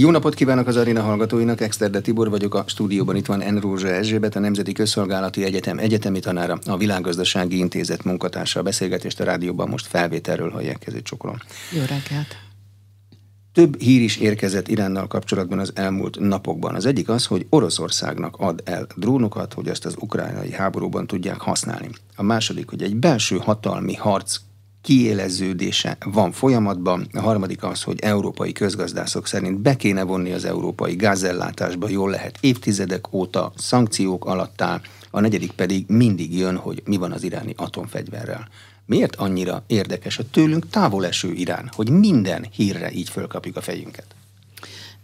Jó napot kívánok az Arina hallgatóinak, Exterde Tibor vagyok, a stúdióban itt van Enrózsa Erzsébet, a Nemzeti Közszolgálati Egyetem egyetemi tanára, a Világgazdasági Intézet munkatársa. A beszélgetést a rádióban most felvételről hallják, ezért csokolom. Jó reggelt! Több hír is érkezett Iránnal kapcsolatban az elmúlt napokban. Az egyik az, hogy Oroszországnak ad el drónokat, hogy ezt az ukrajnai háborúban tudják használni. A második, hogy egy belső hatalmi harc kiéleződése van folyamatban. A harmadik az, hogy európai közgazdászok szerint be kéne vonni az európai gázellátásba, jól lehet évtizedek óta szankciók alatt áll. A negyedik pedig mindig jön, hogy mi van az iráni atomfegyverrel. Miért annyira érdekes a tőlünk távol eső Irán, hogy minden hírre így fölkapjuk a fejünket?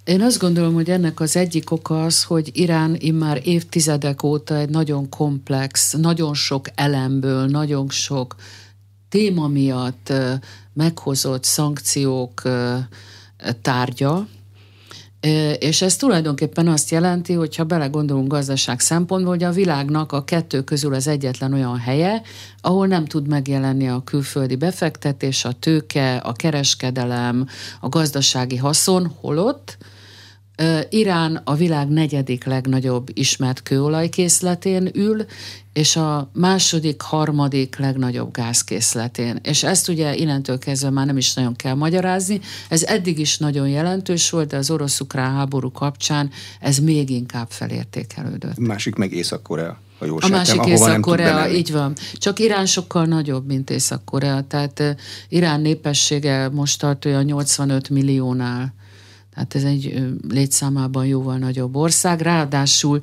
Én azt gondolom, hogy ennek az egyik oka az, hogy Irán immár évtizedek óta egy nagyon komplex, nagyon sok elemből, nagyon sok téma miatt meghozott szankciók tárgya, és ez tulajdonképpen azt jelenti, hogy ha belegondolunk gazdaság szempontból, hogy a világnak a kettő közül az egyetlen olyan helye, ahol nem tud megjelenni a külföldi befektetés, a tőke, a kereskedelem, a gazdasági haszon, holott Irán a világ negyedik legnagyobb ismert kőolajkészletén ül, és a második, harmadik legnagyobb gázkészletén. És ezt ugye innentől kezdve már nem is nagyon kell magyarázni. Ez eddig is nagyon jelentős volt, de az orosz-ukrán háború kapcsán ez még inkább felértékelődött. Másik meg Észak-Korea. Ha jól a másik Észak-Korea, így van. Csak Irán sokkal nagyobb, mint Észak-Korea. Tehát Irán népessége most tart olyan 85 milliónál tehát ez egy létszámában jóval nagyobb ország. Ráadásul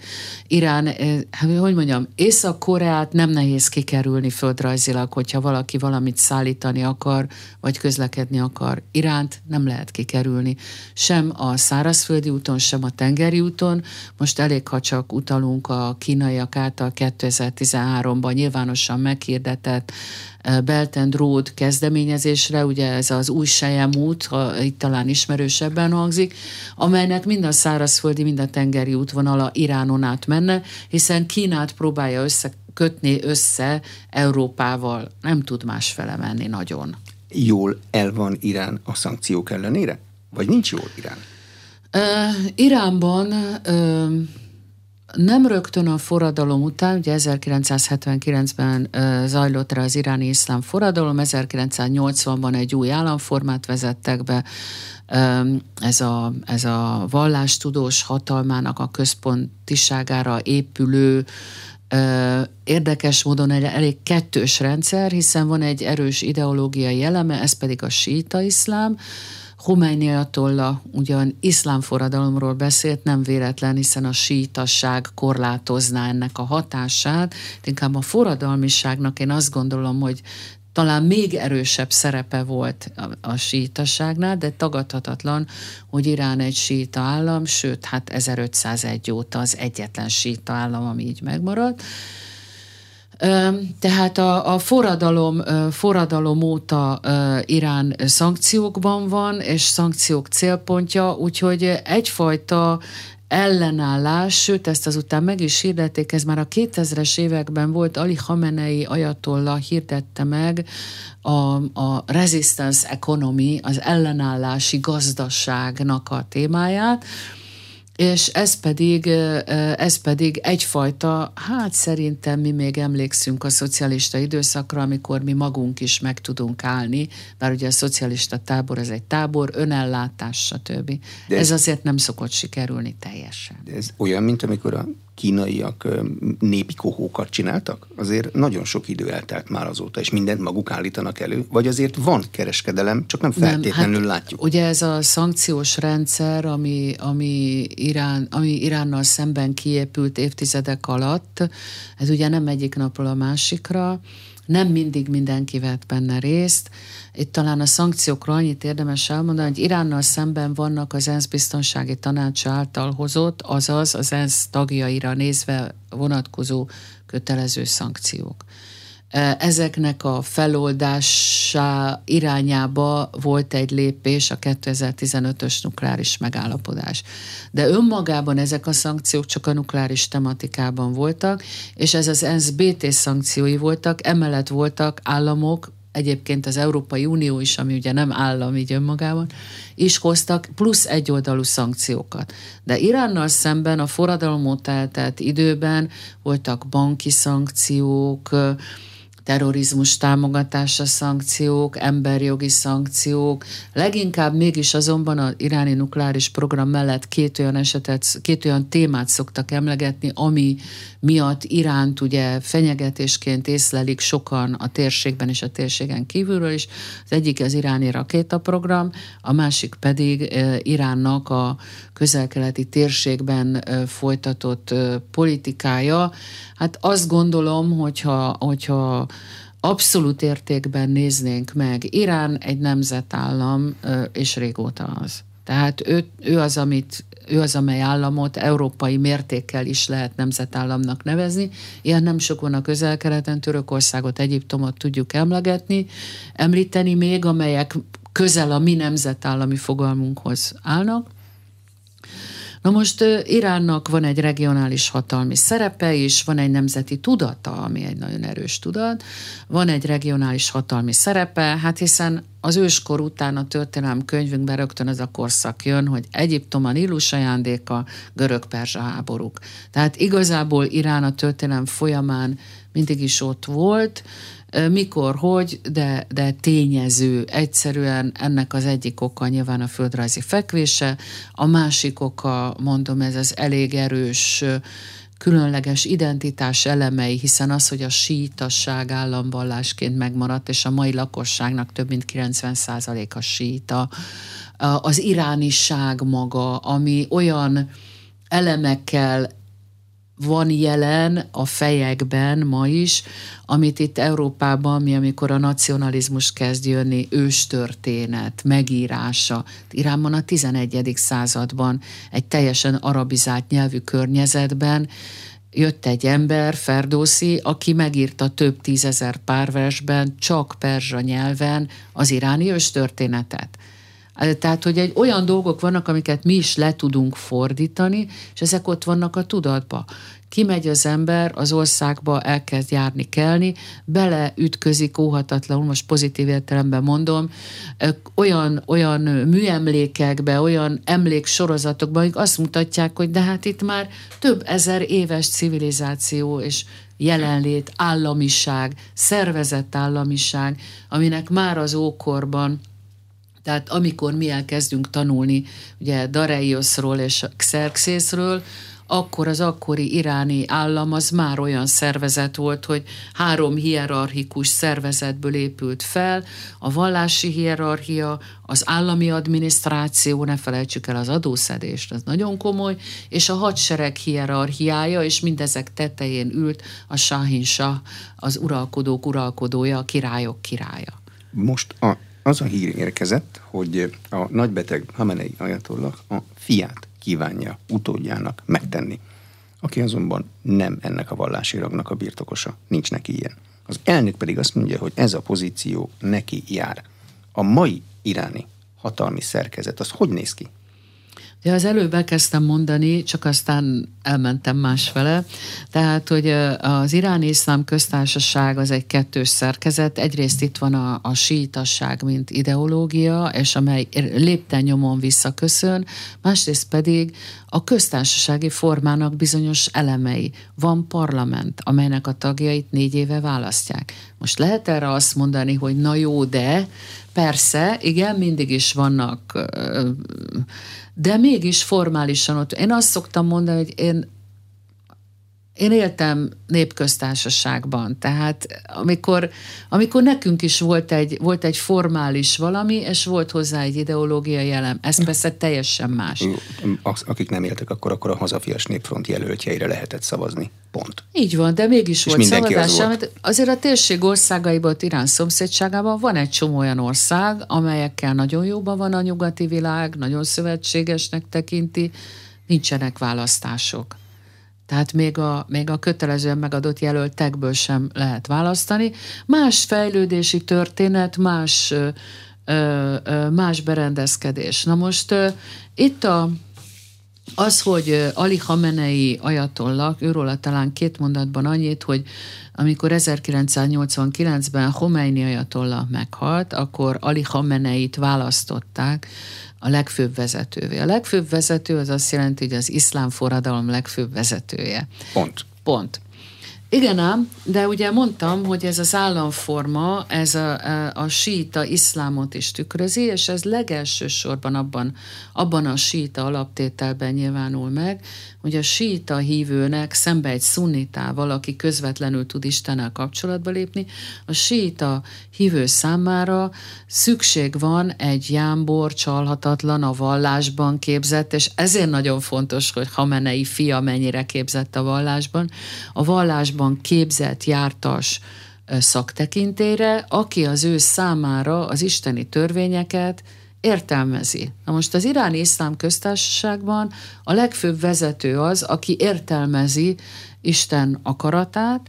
Irán, hát, hogy mondjam, Észak-Koreát nem nehéz kikerülni földrajzilag, hogyha valaki valamit szállítani akar, vagy közlekedni akar. Iránt nem lehet kikerülni. Sem a szárazföldi úton, sem a tengeri úton. Most elég, ha csak utalunk a kínaiak által 2013-ban nyilvánosan meghirdetett Belt and Road kezdeményezésre, ugye ez az új Sejem út, ha itt talán ismerősebben hangzik, amelynek mind a szárazföldi, mind a tengeri útvonala Iránon át menne, hiszen Kínát próbálja összekötni össze Európával, nem tud másfele menni nagyon. Jól el van Irán a szankciók ellenére? Vagy nincs jól Irán? Uh, Iránban uh, nem rögtön a forradalom után, ugye 1979-ben zajlott rá az iráni iszlám forradalom, 1980-ban egy új államformát vezettek be, ez a, ez a vallástudós hatalmának a központiságára épülő érdekes módon egy elég kettős rendszer, hiszen van egy erős ideológiai eleme, ez pedig a síta iszlám, Khomeini Atolla ugyan iszlám forradalomról beszélt, nem véletlen, hiszen a sítasság korlátozná ennek a hatását, inkább a forradalmiságnak én azt gondolom, hogy talán még erősebb szerepe volt a, a sítaságnál, de tagadhatatlan, hogy Irán egy síta állam, sőt, hát 1501 óta az egyetlen síta állam, ami így megmaradt. Tehát a, a forradalom, forradalom óta Irán szankciókban van, és szankciók célpontja, úgyhogy egyfajta ellenállás, sőt ezt azután meg is hirdették, ez már a 2000-es években volt, Ali Khamenei ajatolla hirdette meg a, a resistance economy, az ellenállási gazdaságnak a témáját, és ez pedig, ez pedig egyfajta, hát szerintem mi még emlékszünk a szocialista időszakra, amikor mi magunk is meg tudunk állni, bár ugye a szocialista tábor ez egy tábor, önellátás, stb. De ez, ez azért nem szokott sikerülni teljesen. De ez olyan, mint amikor a kínaiak népi kohókat csináltak? Azért nagyon sok idő eltelt már azóta, és mindent maguk állítanak elő, vagy azért van kereskedelem, csak nem feltétlenül nem, hát látjuk. Ugye ez a szankciós rendszer, ami, ami, Irán, ami Iránnal szemben kiépült évtizedek alatt, ez ugye nem egyik napról a másikra, nem mindig mindenki vett benne részt. Itt talán a szankciókról annyit érdemes elmondani, hogy Iránnal szemben vannak az ENSZ biztonsági tanácsa által hozott, azaz az ENSZ tagjaira nézve vonatkozó kötelező szankciók ezeknek a feloldása irányába volt egy lépés a 2015-ös nukleáris megállapodás. De önmagában ezek a szankciók csak a nukleáris tematikában voltak, és ez az ENSZ BT szankciói voltak, emellett voltak államok, egyébként az Európai Unió is, ami ugye nem állam így önmagában, is hoztak plusz egyoldalú szankciókat. De Iránnal szemben a forradalom óta időben voltak banki szankciók, terrorizmus támogatása szankciók, emberjogi szankciók. Leginkább mégis azonban az iráni nukleáris program mellett két olyan esetet, két olyan témát szoktak emlegetni, ami miatt Iránt ugye fenyegetésként észlelik sokan a térségben és a térségen kívülről is. Az egyik az iráni rakétaprogram, a másik pedig Iránnak a közelkeleti térségben folytatott politikája. Hát azt gondolom, hogyha, hogyha abszolút értékben néznénk meg, Irán egy nemzetállam, és régóta az. Tehát ő, ő az, amit ő az, amely államot európai mértékkel is lehet nemzetállamnak nevezni. Ilyen nem sok van a közel-keleten, Törökországot, Egyiptomot tudjuk emlegetni, említeni még, amelyek közel a mi nemzetállami fogalmunkhoz állnak. Na most Iránnak van egy regionális hatalmi szerepe is, van egy nemzeti tudata, ami egy nagyon erős tudat, van egy regionális hatalmi szerepe, hát hiszen az őskor után a történelem könyvünkben rögtön ez a korszak jön, hogy Egyiptom a Nílus ajándéka, görög-perzsa háborúk. Tehát igazából Irán a történelem folyamán mindig is ott volt, mikor, hogy, de, de tényező. Egyszerűen ennek az egyik oka nyilván a földrajzi fekvése, a másik oka, mondom, ez az elég erős különleges identitás elemei, hiszen az, hogy a sítasság államvallásként megmaradt, és a mai lakosságnak több mint 90% a síta, az irániság maga, ami olyan elemekkel van jelen a fejekben ma is, amit itt Európában, mi amikor a nacionalizmus kezd jönni, őstörténet, megírása. Iránban a 11. században egy teljesen arabizált nyelvű környezetben jött egy ember, Ferdószi, aki megírta több tízezer párversben, csak perzsa nyelven az iráni őstörténetet. Tehát, hogy egy olyan dolgok vannak, amiket mi is le tudunk fordítani, és ezek ott vannak a tudatba. Kimegy az ember az országba, elkezd járni, kelni, beleütközik óhatatlanul, most pozitív értelemben mondom, olyan, olyan műemlékekbe, olyan emléksorozatokba, amik azt mutatják, hogy de hát itt már több ezer éves civilizáció és jelenlét, államiság, szervezett államiság, aminek már az ókorban tehát amikor mi elkezdünk tanulni ugye Dareiosról és Xerxészről, akkor az akkori iráni állam az már olyan szervezet volt, hogy három hierarchikus szervezetből épült fel, a vallási hierarchia, az állami adminisztráció, ne felejtsük el az adószedést, az nagyon komoly, és a hadsereg hierarchiája, és mindezek tetején ült a Shahin Shah, az uralkodók uralkodója, a királyok királya. Most a az a hír érkezett, hogy a nagybeteg Hamenei ajatollah a fiát kívánja utódjának megtenni, aki azonban nem ennek a vallási ragnak a birtokosa, nincs neki ilyen. Az elnök pedig azt mondja, hogy ez a pozíció neki jár. A mai iráni hatalmi szerkezet, az hogy néz ki? Ja, az előbb elkezdtem mondani, csak aztán elmentem másfele. Tehát, hogy az iráni iszlám köztársaság az egy kettős szerkezet. Egyrészt itt van a, a sítasság, mint ideológia, és amely lépten visszaköszön, másrészt pedig a köztársasági formának bizonyos elemei. Van parlament, amelynek a tagjait négy éve választják. Most lehet erre azt mondani, hogy na jó, de persze, igen, mindig is vannak de mégis formálisan ott. Én azt szoktam mondani, hogy én én éltem népköztársaságban, tehát amikor, amikor nekünk is volt egy, volt egy formális valami, és volt hozzá egy ideológiai elem. Ez persze teljesen más. Akik nem éltek akkor, akkor a hazafias népfront jelöltjeire lehetett szavazni. Pont. Így van, de mégis volt szavazás. Az volt. Azért a térség országaiban, Irán szomszédságában van egy csomó olyan ország, amelyekkel nagyon jóban van a nyugati világ, nagyon szövetségesnek tekinti, nincsenek választások. Tehát még a, még a kötelezően megadott jelöltekből sem lehet választani. Más fejlődési történet, más, más berendezkedés. Na most itt a az, hogy Ali Hamenei ajatollak, őróla talán két mondatban annyit, hogy amikor 1989-ben Khomeini ajatollah meghalt, akkor Ali Hameneit választották a legfőbb vezetővé. A legfőbb vezető az azt jelenti, hogy az iszlám forradalom legfőbb vezetője. Pont. Pont. Igen ám, de ugye mondtam, hogy ez az államforma, ez a, a, síta iszlámot is tükrözi, és ez legelső sorban abban, abban a síta alaptételben nyilvánul meg, hogy a síta hívőnek szembe egy szunnitával, aki közvetlenül tud Istennel kapcsolatba lépni, a síta hívő számára szükség van egy jámbor, csalhatatlan, a vallásban képzett, és ezért nagyon fontos, hogy Hamenei fia mennyire képzett a vallásban, a vallásban képzett, jártas, szaktekintére, aki az ő számára az isteni törvényeket értelmezi. Na most az iráni iszlám köztársaságban a legfőbb vezető az, aki értelmezi Isten akaratát,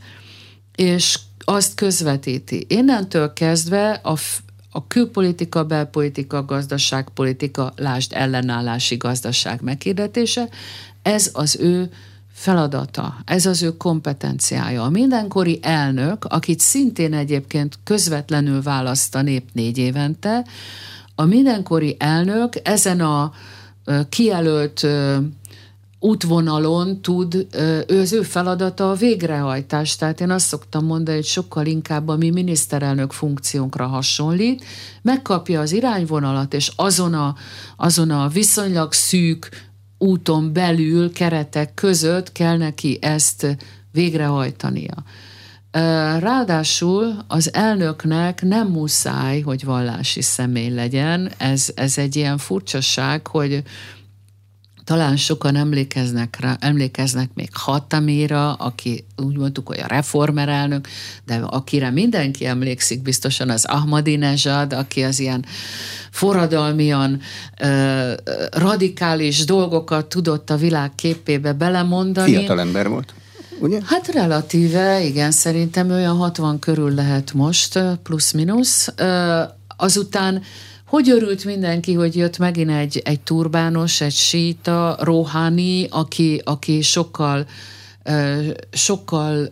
és azt közvetíti. Innentől kezdve a, a külpolitika, belpolitika, gazdaságpolitika, lásd ellenállási gazdaság meghirdetése, ez az ő feladata, ez az ő kompetenciája. A mindenkori elnök, akit szintén egyébként közvetlenül választ a nép négy évente, a mindenkori elnök ezen a kijelölt útvonalon tud, ő az ő feladata a végrehajtás. Tehát én azt szoktam mondani, hogy sokkal inkább a mi miniszterelnök funkciónkra hasonlít, megkapja az irányvonalat, és azon a, azon a viszonylag szűk úton belül, keretek között kell neki ezt végrehajtania. Ráadásul az elnöknek nem muszáj, hogy vallási személy legyen. Ez, ez egy ilyen furcsaság, hogy talán sokan emlékeznek rá, emlékeznek még Hatamira, aki úgy mondtuk, hogy a reformer elnök, de akire mindenki emlékszik biztosan az Ahmadinejad, aki az ilyen forradalmian ö, radikális dolgokat tudott a világ képébe belemondani. Fiatal ember volt ugye? Hát relatíve, igen, szerintem olyan 60 körül lehet most, plusz-minusz. Azután hogy örült mindenki, hogy jött megint egy, egy turbános, egy síta, Rohani, aki, aki sokkal sokkal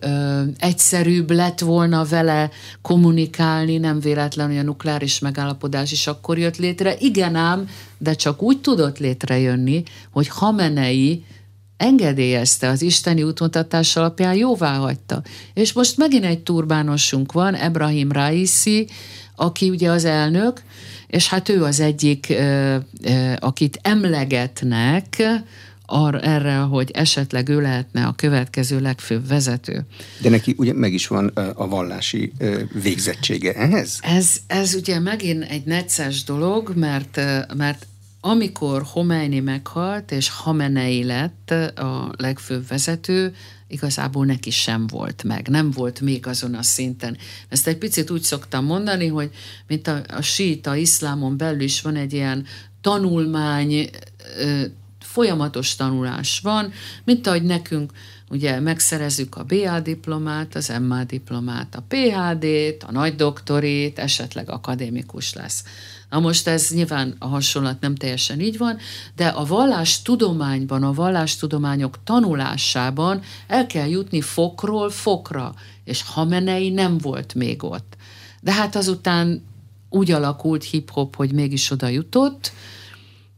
egyszerűbb lett volna vele kommunikálni, nem véletlen, hogy a nukleáris megállapodás is akkor jött létre. Igen ám, de csak úgy tudott létrejönni, hogy Hamenei engedélyezte az isteni útmutatás alapján, jóvá hagyta. És most megint egy turbánosunk van, Ebrahim Raisi, aki ugye az elnök, és hát ő az egyik, akit emlegetnek, arra, erre, hogy esetleg ő lehetne a következő legfőbb vezető. De neki ugye meg is van a vallási végzettsége ehhez? Ez, ez ugye megint egy necces dolog, mert, mert amikor Homeini meghalt, és Hamenei lett a legfőbb vezető, igazából neki sem volt meg, nem volt még azon a szinten. Ezt egy picit úgy szoktam mondani, hogy mint a, a síta iszlámon belül is van egy ilyen tanulmány, folyamatos tanulás van, mint ahogy nekünk ugye megszerezzük a BA diplomát, az MA diplomát, a PhD-t, a nagy doktorit, esetleg akadémikus lesz. Na most ez nyilván a hasonlat nem teljesen így van, de a vallás tudományban, a vallástudományok tanulásában el kell jutni fokról fokra, és Hamenei nem volt még ott. De hát azután úgy alakult hip-hop, hogy mégis oda jutott,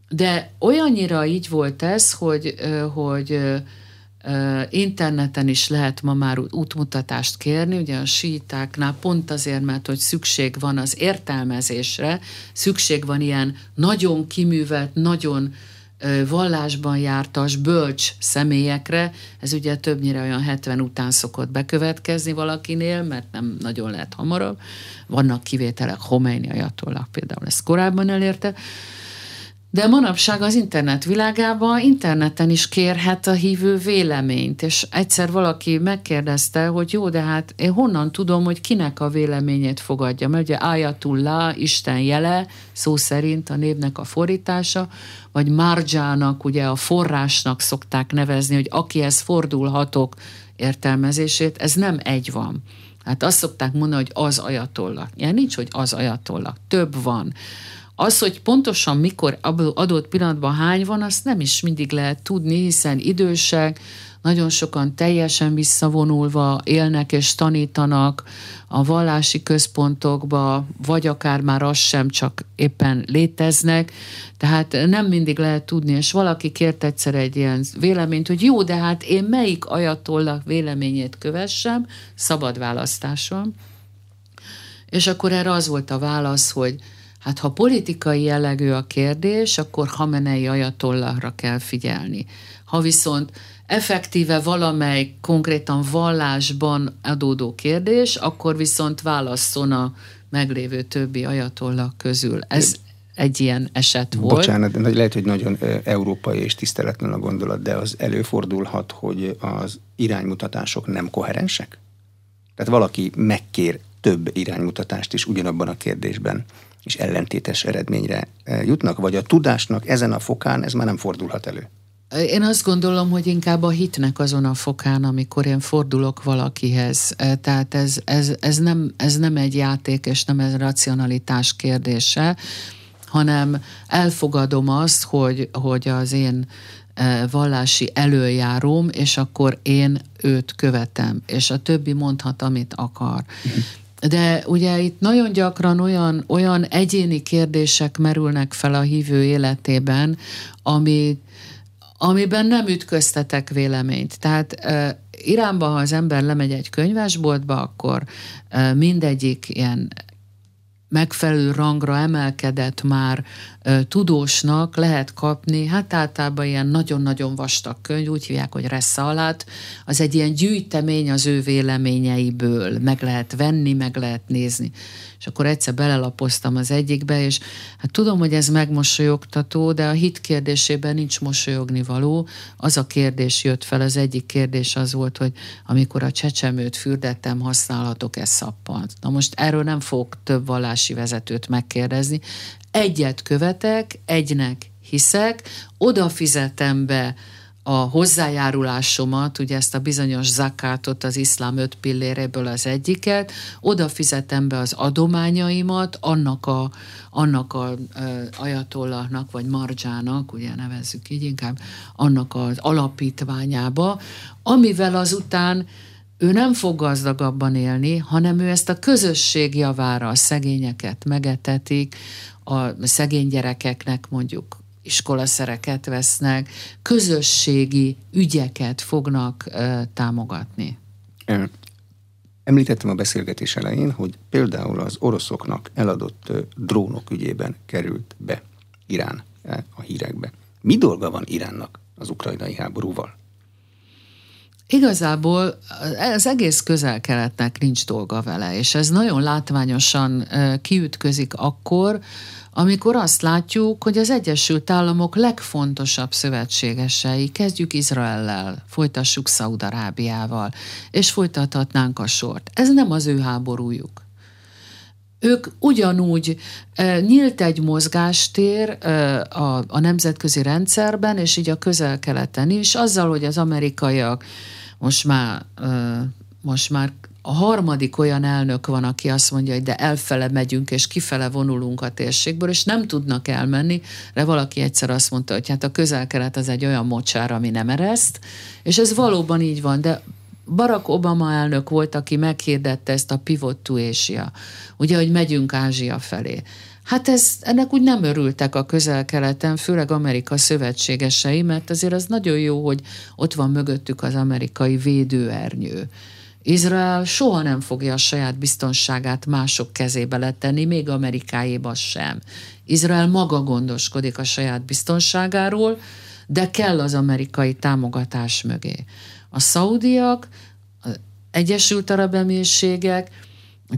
de olyannyira így volt ez, hogy, hogy interneten is lehet ma már útmutatást kérni, ugye a sítáknál pont azért, mert hogy szükség van az értelmezésre, szükség van ilyen nagyon kiművelt, nagyon vallásban jártas, bölcs személyekre, ez ugye többnyire olyan 70 után szokott bekövetkezni valakinél, mert nem nagyon lehet hamarabb. Vannak kivételek, Homeini ajatollak például ezt korábban elérte, de manapság az internet világában interneten is kérhet a hívő véleményt, és egyszer valaki megkérdezte, hogy jó, de hát én honnan tudom, hogy kinek a véleményét fogadja, mert ugye Ayatullah, Isten jele, szó szerint a névnek a fordítása, vagy Marjának, ugye a forrásnak szokták nevezni, hogy akihez fordulhatok értelmezését, ez nem egy van. Hát azt szokták mondani, hogy az ajatollak. Ilyen nincs, hogy az ajatollak. Több van Az, hogy pontosan mikor adott pillanatban hány van, azt nem is mindig lehet tudni, hiszen idősek, nagyon sokan teljesen visszavonulva élnek és tanítanak a vallási központokba, vagy akár már az sem, csak éppen léteznek. Tehát nem mindig lehet tudni, és valaki kért egyszer egy ilyen véleményt, hogy jó, de hát én melyik ajatollak véleményét kövessem, szabad választásom. És akkor erre az volt a válasz, hogy hát ha politikai jellegű a kérdés, akkor Hamenei ajatollahra kell figyelni. Ha viszont effektíve valamely konkrétan vallásban adódó kérdés, akkor viszont válasszon a meglévő többi ajatolla közül. Ez egy ilyen eset volt. Bocsánat, lehet, hogy nagyon európai és tiszteletlen a gondolat, de az előfordulhat, hogy az iránymutatások nem koherensek? Tehát valaki megkér több iránymutatást is ugyanabban a kérdésben, és ellentétes eredményre jutnak, vagy a tudásnak ezen a fokán ez már nem fordulhat elő? Én azt gondolom, hogy inkább a hitnek azon a fokán, amikor én fordulok valakihez. E, tehát ez, ez, ez, nem, ez nem egy játék, és nem egy racionalitás kérdése, hanem elfogadom azt, hogy, hogy az én e, vallási előjárom, és akkor én őt követem, és a többi mondhat, amit akar. De ugye itt nagyon gyakran olyan, olyan egyéni kérdések merülnek fel a hívő életében, ami amiben nem ütköztetek véleményt. Tehát Iránban, ha az ember lemegy egy könyvesboltba, akkor mindegyik ilyen megfelelő rangra emelkedett már tudósnak lehet kapni, hát általában ilyen nagyon-nagyon vastag könyv, úgy hívják, hogy Reszalat, az egy ilyen gyűjtemény az ő véleményeiből, meg lehet venni, meg lehet nézni és akkor egyszer belelapoztam az egyikbe, és hát tudom, hogy ez megmosolyogtató, de a hit kérdésében nincs mosolyogni való. Az a kérdés jött fel, az egyik kérdés az volt, hogy amikor a csecsemőt fürdettem, használhatok-e szappant? Na most erről nem fogok több vallási vezetőt megkérdezni. Egyet követek, egynek hiszek, oda fizetem be a hozzájárulásomat, ugye ezt a bizonyos zakátot, az iszlám öt pilléréből az egyiket, oda fizetem be az adományaimat annak a, annak a e, ajatollahnak, vagy marzsának, ugye nevezzük így inkább, annak az alapítványába, amivel azután ő nem fog gazdagabban élni, hanem ő ezt a közösség javára a szegényeket megetetik, a szegény gyerekeknek mondjuk iskolaszereket vesznek, közösségi ügyeket fognak ö, támogatni. Említettem a beszélgetés elején, hogy például az oroszoknak eladott drónok ügyében került be Irán a hírekbe. Mi dolga van Iránnak az ukrajnai háborúval? Igazából az egész közel-keletnek nincs dolga vele, és ez nagyon látványosan kiütközik akkor, amikor azt látjuk, hogy az Egyesült Államok legfontosabb szövetségesei, kezdjük Izraellel, folytassuk Szaudarábiával, és folytathatnánk a sort. Ez nem az ő háborújuk. Ők ugyanúgy e, nyílt egy mozgástér a, a nemzetközi rendszerben, és így a közel-keleten is, azzal, hogy az amerikaiak most már, most már a harmadik olyan elnök van, aki azt mondja, hogy de elfele megyünk, és kifele vonulunk a térségből, és nem tudnak elmenni, de valaki egyszer azt mondta, hogy hát a közel-kelet az egy olyan mocsár, ami nem ereszt, és ez valóban így van, de Barack Obama elnök volt, aki meghirdette ezt a pivot to Asia, ugye, hogy megyünk Ázsia felé. Hát ez, ennek úgy nem örültek a közel-keleten, főleg Amerika szövetségesei, mert azért az nagyon jó, hogy ott van mögöttük az amerikai védőernyő. Izrael soha nem fogja a saját biztonságát mások kezébe letenni, még Amerikáéba sem. Izrael maga gondoskodik a saját biztonságáról, de kell az amerikai támogatás mögé. A szaudiak, az Egyesült Arab Emírségek,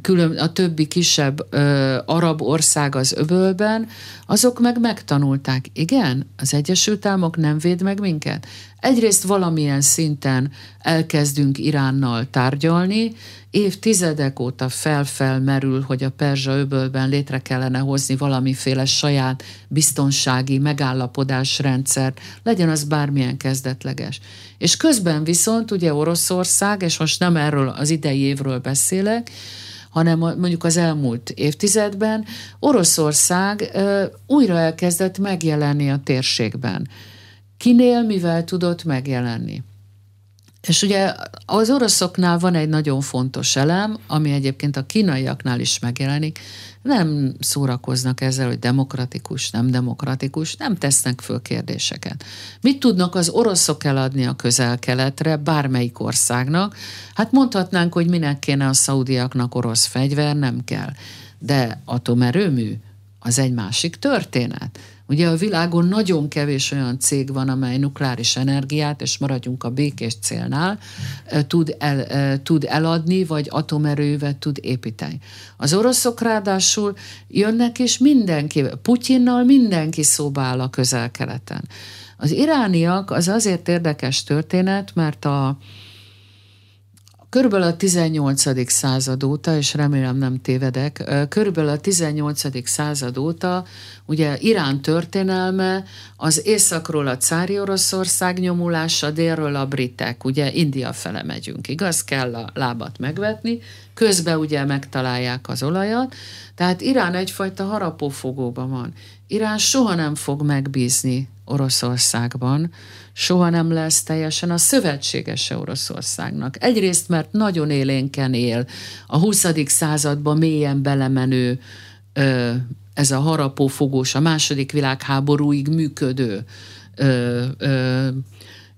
külön, a többi kisebb ö, arab ország az öbölben, azok meg megtanulták, igen, az Egyesült Államok nem véd meg minket. Egyrészt valamilyen szinten elkezdünk Iránnal tárgyalni, évtizedek óta felfelmerül, hogy a Perzsa öbölben létre kellene hozni valamiféle saját biztonsági megállapodásrendszer, legyen az bármilyen kezdetleges. És közben viszont ugye Oroszország, és most nem erről az idei évről beszélek, hanem mondjuk az elmúlt évtizedben Oroszország újra elkezdett megjelenni a térségben. Kinél mivel tudott megjelenni? És ugye az oroszoknál van egy nagyon fontos elem, ami egyébként a kínaiaknál is megjelenik, nem szórakoznak ezzel, hogy demokratikus, nem demokratikus, nem tesznek föl kérdéseket. Mit tudnak az oroszok eladni a közel-keletre, bármelyik országnak? Hát mondhatnánk, hogy minek kéne a szaudiaknak orosz fegyver, nem kell. De atomerőmű, az egy másik történet. Ugye a világon nagyon kevés olyan cég van, amely nukleáris energiát, és maradjunk a békés célnál, tud, el, tud eladni, vagy atomerővet tud építeni. Az oroszok ráadásul jönnek, és mindenki, Putyinnal mindenki szóba áll a közel-keleten. Az irániak az azért érdekes történet, mert a, Körülbelül a 18. század óta, és remélem nem tévedek, körülbelül a 18. század óta ugye Irán történelme az északról a cári Oroszország nyomulása, délről a britek, ugye India fele megyünk, igaz? Kell a lábat megvetni, közben ugye megtalálják az olajat, tehát Irán egyfajta harapófogóban van. Irán soha nem fog megbízni Oroszországban, soha nem lesz teljesen a szövetségese Oroszországnak. Egyrészt, mert nagyon élénken él, a 20. században mélyen belemenő ö, ez a harapófogós, a második világháborúig működő ö, ö,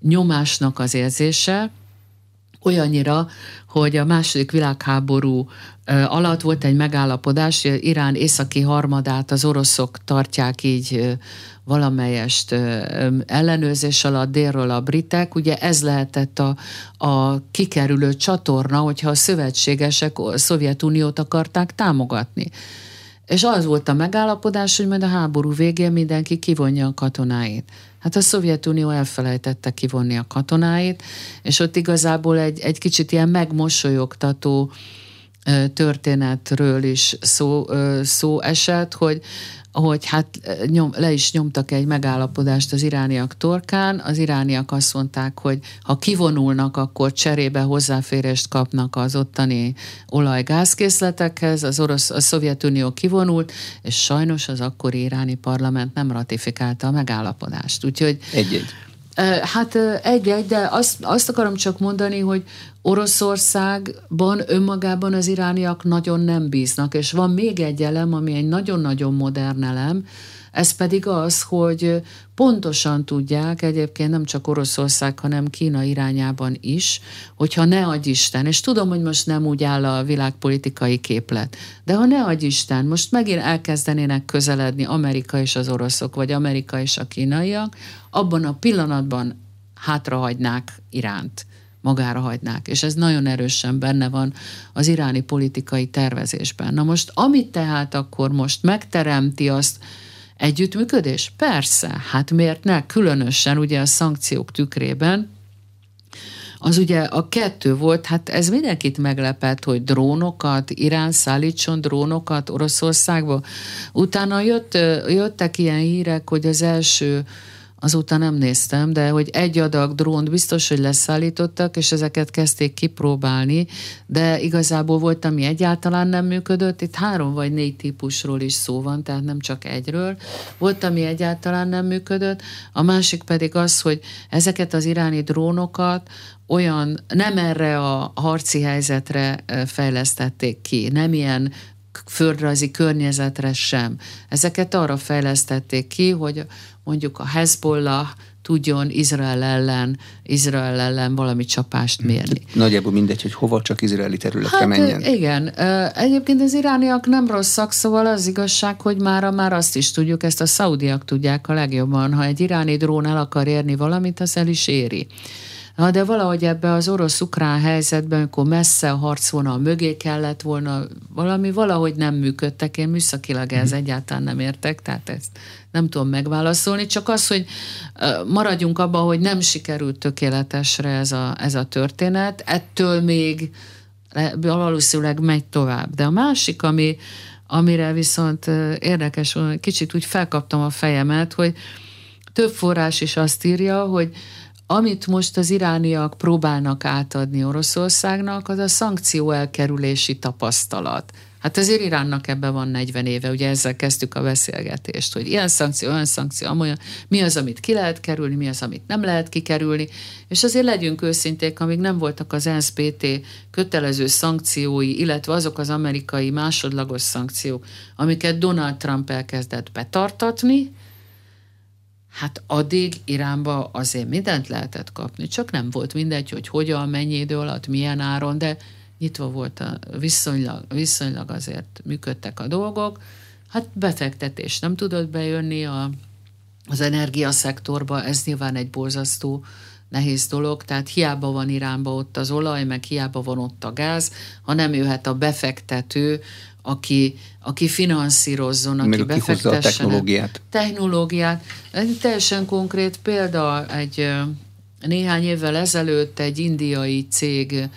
nyomásnak az érzése, olyannyira, hogy a második világháború alatt volt egy megállapodás, Irán északi harmadát az oroszok tartják így valamelyest ellenőrzés alatt délről a britek, ugye ez lehetett a, a kikerülő csatorna, hogyha a szövetségesek a Szovjetuniót akarták támogatni. És az volt a megállapodás, hogy majd a háború végén mindenki kivonja a katonáit. Hát a Szovjetunió elfelejtette kivonni a katonáit, és ott igazából egy, egy kicsit ilyen megmosolyogtató történetről is szó, szó esett, hogy hogy hát nyom, le is nyomtak egy megállapodást az irániak torkán. Az irániak azt mondták, hogy ha kivonulnak, akkor cserébe hozzáférést kapnak az ottani olajgázkészletekhez. Az orosz, a Szovjetunió kivonult, és sajnos az akkori iráni parlament nem ratifikálta a megállapodást. Úgyhogy egy-egy. Hát egy-egy, de azt, azt akarom csak mondani, hogy Oroszországban önmagában az irániak nagyon nem bíznak, és van még egy elem, ami egy nagyon-nagyon modern elem, ez pedig az, hogy pontosan tudják, egyébként nem csak Oroszország, hanem Kína irányában is, hogyha ne adj Isten, és tudom, hogy most nem úgy áll a világpolitikai képlet, de ha ne adj Isten, most megint elkezdenének közeledni Amerika és az oroszok, vagy Amerika és a kínaiak, abban a pillanatban hátrahagynák Iránt magára hagynák. És ez nagyon erősen benne van az iráni politikai tervezésben. Na most, amit tehát akkor most megteremti azt, Együttműködés? Persze, hát miért ne? Különösen ugye a szankciók tükrében, az ugye a kettő volt, hát ez mindenkit meglepett, hogy drónokat, Irán szállítson drónokat Oroszországba. Utána jött, jöttek ilyen hírek, hogy az első azóta nem néztem, de hogy egy adag drónt biztos, hogy leszállítottak, és ezeket kezdték kipróbálni, de igazából volt, ami egyáltalán nem működött. Itt három vagy négy típusról is szó van, tehát nem csak egyről. Volt, ami egyáltalán nem működött, a másik pedig az, hogy ezeket az iráni drónokat olyan, nem erre a harci helyzetre fejlesztették ki, nem ilyen földrajzi környezetre sem. Ezeket arra fejlesztették ki, hogy mondjuk a Hezbollah tudjon Izrael ellen, Izrael ellen valami csapást mérni. Nagyjából mindegy, hogy hova csak izraeli területre hát, menjen. Igen. Egyébként az irániak nem rosszak, szóval az igazság, hogy már, már azt is tudjuk, ezt a szaudiak tudják a legjobban. Ha egy iráni drón el akar érni valamit, az el is éri. Na, de valahogy ebbe az orosz-ukrán helyzetben, amikor messze a harcvonal mögé kellett volna, valami valahogy nem működtek. Én műszakilag ez mhm. egyáltalán nem értek, tehát ezt nem tudom megválaszolni, csak az, hogy maradjunk abban, hogy nem sikerült tökéletesre ez a, ez a történet, ettől még valószínűleg megy tovább. De a másik, ami, amire viszont érdekes, kicsit úgy felkaptam a fejemet, hogy több forrás is azt írja, hogy Amit most az irániak próbálnak átadni Oroszországnak, az a szankció elkerülési tapasztalat. Hát azért Iránnak ebben van 40 éve, ugye ezzel kezdtük a beszélgetést, hogy ilyen szankció, olyan szankció, amolyan, mi az, amit ki lehet kerülni, mi az, amit nem lehet kikerülni, és azért legyünk őszinték, amíg nem voltak az NSPT kötelező szankciói, illetve azok az amerikai másodlagos szankciók, amiket Donald Trump elkezdett betartatni, Hát addig Iránba azért mindent lehetett kapni, csak nem volt mindegy, hogy hogyan, mennyi idő alatt, milyen áron, de nyitva volt a viszonylag, viszonylag azért működtek a dolgok. Hát befektetés nem tudott bejönni a, az energiaszektorba, ez nyilván egy borzasztó nehéz dolog, tehát hiába van Iránba ott az olaj, meg hiába van ott a gáz, ha nem jöhet a befektető, aki, aki finanszírozzon, aki Meg befektessen. a technológiát. Technológiát. Egy teljesen konkrét példa, egy néhány évvel ezelőtt egy indiai cég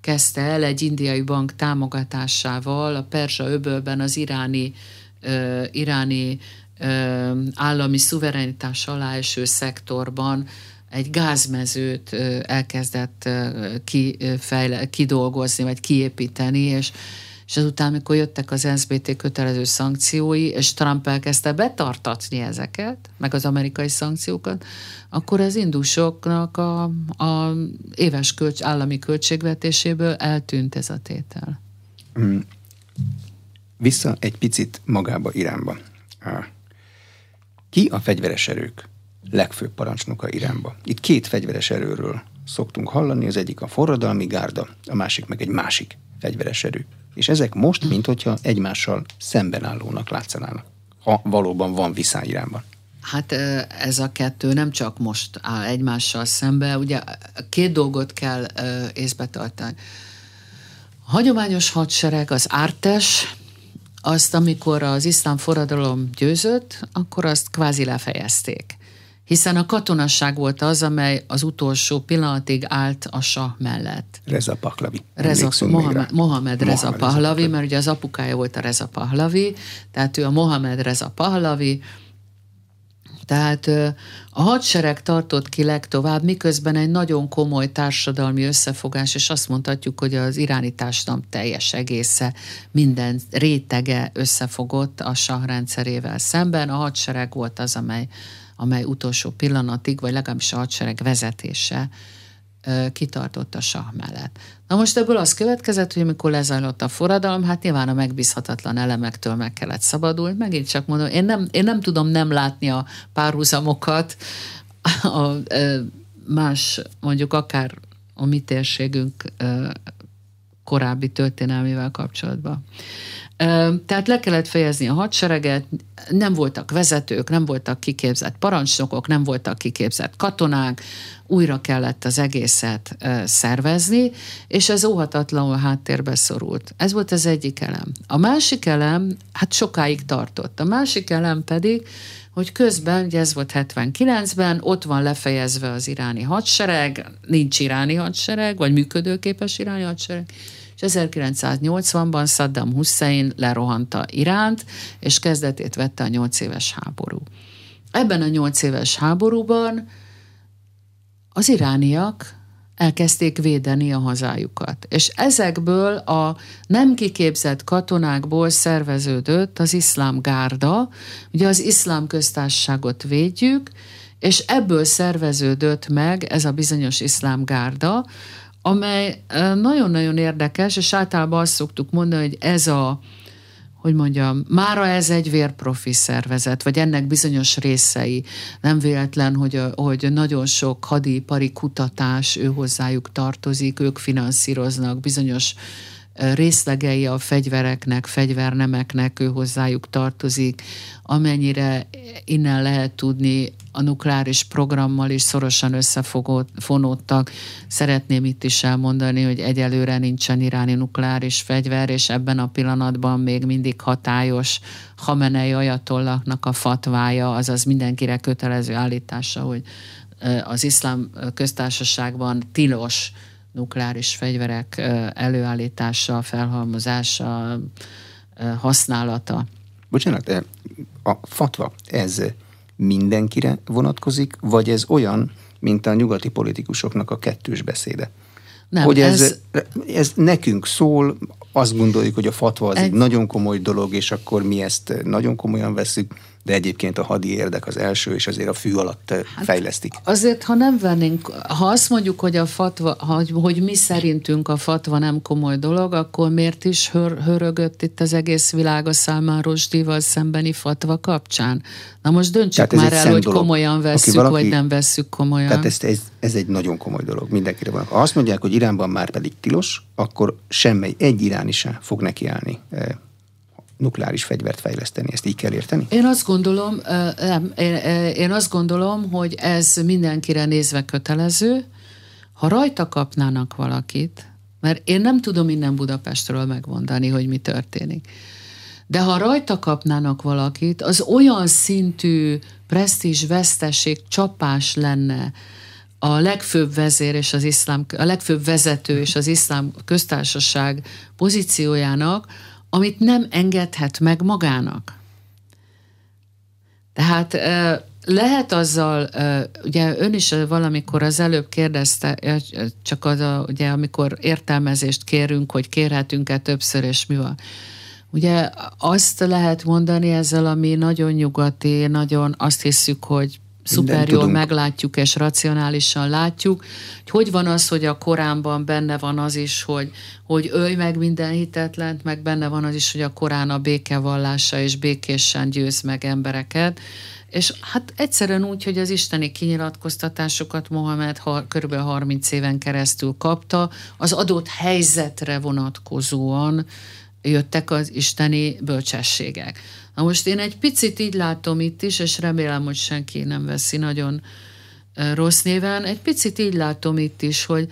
kezdte el egy indiai bank támogatásával a Perzsa öbölben az iráni, uh, iráni uh, állami szuverenitás alá eső szektorban egy gázmezőt elkezdett kifejle, kidolgozni, vagy kiépíteni, és és azután, amikor jöttek az NSBT kötelező szankciói, és Trump elkezdte betartatni ezeket, meg az amerikai szankciókat, akkor az indusoknak a, a éves költs, állami költségvetéséből eltűnt ez a tétel. Mm. Vissza egy picit magába Iránba. Ki a fegyveres erők legfőbb parancsnoka Iránba? Itt két fegyveres erőről szoktunk hallani, az egyik a forradalmi gárda, a másik meg egy másik fegyveres erő. És ezek most, mint hogyha egymással szemben állónak látszanának, ha valóban van viszály Iránban. Hát ez a kettő nem csak most áll egymással szembe, ugye két dolgot kell észbe tartani. A hagyományos hadsereg, az ártes, azt, amikor az iszlám forradalom győzött, akkor azt kvázi lefejezték hiszen a katonasság volt az, amely az utolsó pillanatig állt a sa mellett. Reza Pahlavi. Reza, Mohamed, Mohamed Reza Mohamed Pahlavi, mert ugye az apukája volt a Reza Pahlavi, tehát ő a Mohamed Reza Pahlavi, tehát a hadsereg tartott ki legtovább, miközben egy nagyon komoly társadalmi összefogás, és azt mondhatjuk, hogy az iráni társadalom teljes egésze, minden rétege összefogott a sahrendszerével szemben. A hadsereg volt az, amely amely utolsó pillanatig, vagy legalábbis a hadsereg vezetése kitartott a sah mellett. Na most ebből az következett, hogy amikor lezajlott a forradalom, hát nyilván a megbízhatatlan elemektől meg kellett szabadulni. Megint csak mondom, én nem, én nem tudom nem látni a párhuzamokat a, a más, mondjuk akár a mi térségünk korábbi történelmével kapcsolatban. Tehát le kellett fejezni a hadsereget, nem voltak vezetők, nem voltak kiképzett parancsnokok, nem voltak kiképzett katonák, újra kellett az egészet szervezni, és ez óhatatlanul háttérbe szorult. Ez volt az egyik elem. A másik elem, hát sokáig tartott. A másik elem pedig, hogy közben, ugye ez volt 79-ben, ott van lefejezve az iráni hadsereg, nincs iráni hadsereg, vagy működőképes iráni hadsereg, és 1980-ban Saddam Hussein lerohanta Iránt, és kezdetét vette a nyolc éves háború. Ebben a nyolc éves háborúban az irániak elkezdték védeni a hazájukat. És ezekből a nem kiképzett katonákból szerveződött az iszlám gárda, ugye az iszlám köztársaságot védjük, és ebből szerveződött meg ez a bizonyos iszlám gárda, amely nagyon-nagyon érdekes, és általában azt szoktuk mondani, hogy ez a, hogy mondjam, mára ez egy vérprofi szervezet, vagy ennek bizonyos részei. Nem véletlen, hogy, hogy nagyon sok hadipari kutatás ő hozzájuk tartozik, ők finanszíroznak bizonyos részlegei a fegyvereknek, fegyvernemeknek, ő hozzájuk tartozik. Amennyire innen lehet tudni, a nukleáris programmal is szorosan összefonódtak. Szeretném itt is elmondani, hogy egyelőre nincsen iráni nukleáris fegyver, és ebben a pillanatban még mindig hatályos Hamenei ajatollaknak a fatvája, azaz mindenkire kötelező állítása, hogy az iszlám köztársaságban tilos nukleáris fegyverek előállítása, felhalmozása, használata. Bocsánat, a fatva, ez mindenkire vonatkozik, vagy ez olyan, mint a nyugati politikusoknak a kettős beszéde. Nem, hogy ez, ez, ez nekünk szól, azt gondoljuk, hogy a fatva az egy, Egy- nagyon komoly dolog, és akkor mi ezt nagyon komolyan veszük, de egyébként a hadi érdek az első, és azért a fű alatt hát, fejlesztik. Azért, ha nem vennénk, ha azt mondjuk, hogy a fatva, hogy, hogy mi szerintünk a fatva nem komoly dolog, akkor miért is hör, hörögött itt az egész világ a Salman Rushdie-val szembeni fatva kapcsán? Na most döntsük Tehát már el, hogy dolog. komolyan vesszük, valaki- vagy nem vesszük komolyan. Tehát ez, ez, ez egy nagyon komoly dolog, mindenkire van. Ha azt mondják, hogy Iránban már pedig tilos, akkor semmi, egy iráni se fog nekiállni eh, nukleáris fegyvert fejleszteni. Ezt így kell érteni? Én azt gondolom, nem, én, én azt gondolom, hogy ez mindenkire nézve kötelező. Ha rajta kapnának valakit, mert én nem tudom innen Budapestről megmondani, hogy mi történik. De ha rajta kapnának valakit, az olyan szintű presztízs, veszteség, csapás lenne a legfőbb vezér és az iszlám, a legfőbb vezető és az iszlám köztársaság pozíciójának, amit nem engedhet meg magának. Tehát lehet azzal, ugye ön is valamikor az előbb kérdezte, csak az a, ugye amikor értelmezést kérünk, hogy kérhetünk-e többször, és mi van. Ugye azt lehet mondani ezzel, ami nagyon nyugati, nagyon azt hiszük, hogy szuper jól meglátjuk és racionálisan látjuk, hogy hogy van az, hogy a Koránban benne van az is, hogy, hogy ölj meg minden hitetlent, meg benne van az is, hogy a Korán a békevallása és békésen győz meg embereket, és hát egyszerűen úgy, hogy az isteni kinyilatkoztatásokat Mohamed ha, kb. 30 éven keresztül kapta, az adott helyzetre vonatkozóan jöttek az isteni bölcsességek. Na most én egy picit így látom itt is, és remélem, hogy senki nem veszi nagyon rossz néven, egy picit így látom itt is, hogy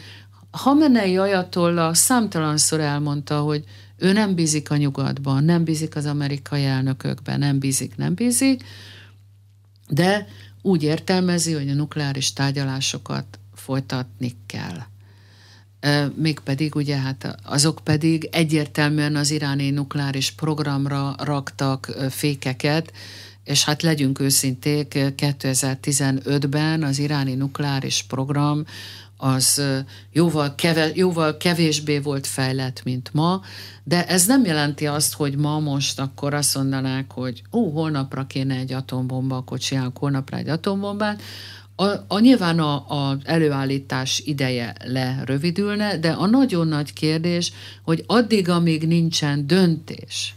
Hamenei ajatolla számtalanszor elmondta, hogy ő nem bízik a nyugatban, nem bízik az amerikai elnökökben, nem bízik, nem bízik, de úgy értelmezi, hogy a nukleáris tárgyalásokat folytatni kell. Mégpedig ugye hát azok pedig egyértelműen az iráni nukleáris programra raktak fékeket, és hát legyünk őszinték, 2015-ben az iráni nukleáris program az jóval, keve, jóval kevésbé volt fejlett, mint ma, de ez nem jelenti azt, hogy ma most akkor azt mondanák, hogy ó, holnapra kéne egy atombomba, akkor csinálunk holnapra egy atombombát, a, a nyilván a, a előállítás ideje lerövidülne, de a nagyon nagy kérdés, hogy addig, amíg nincsen döntés,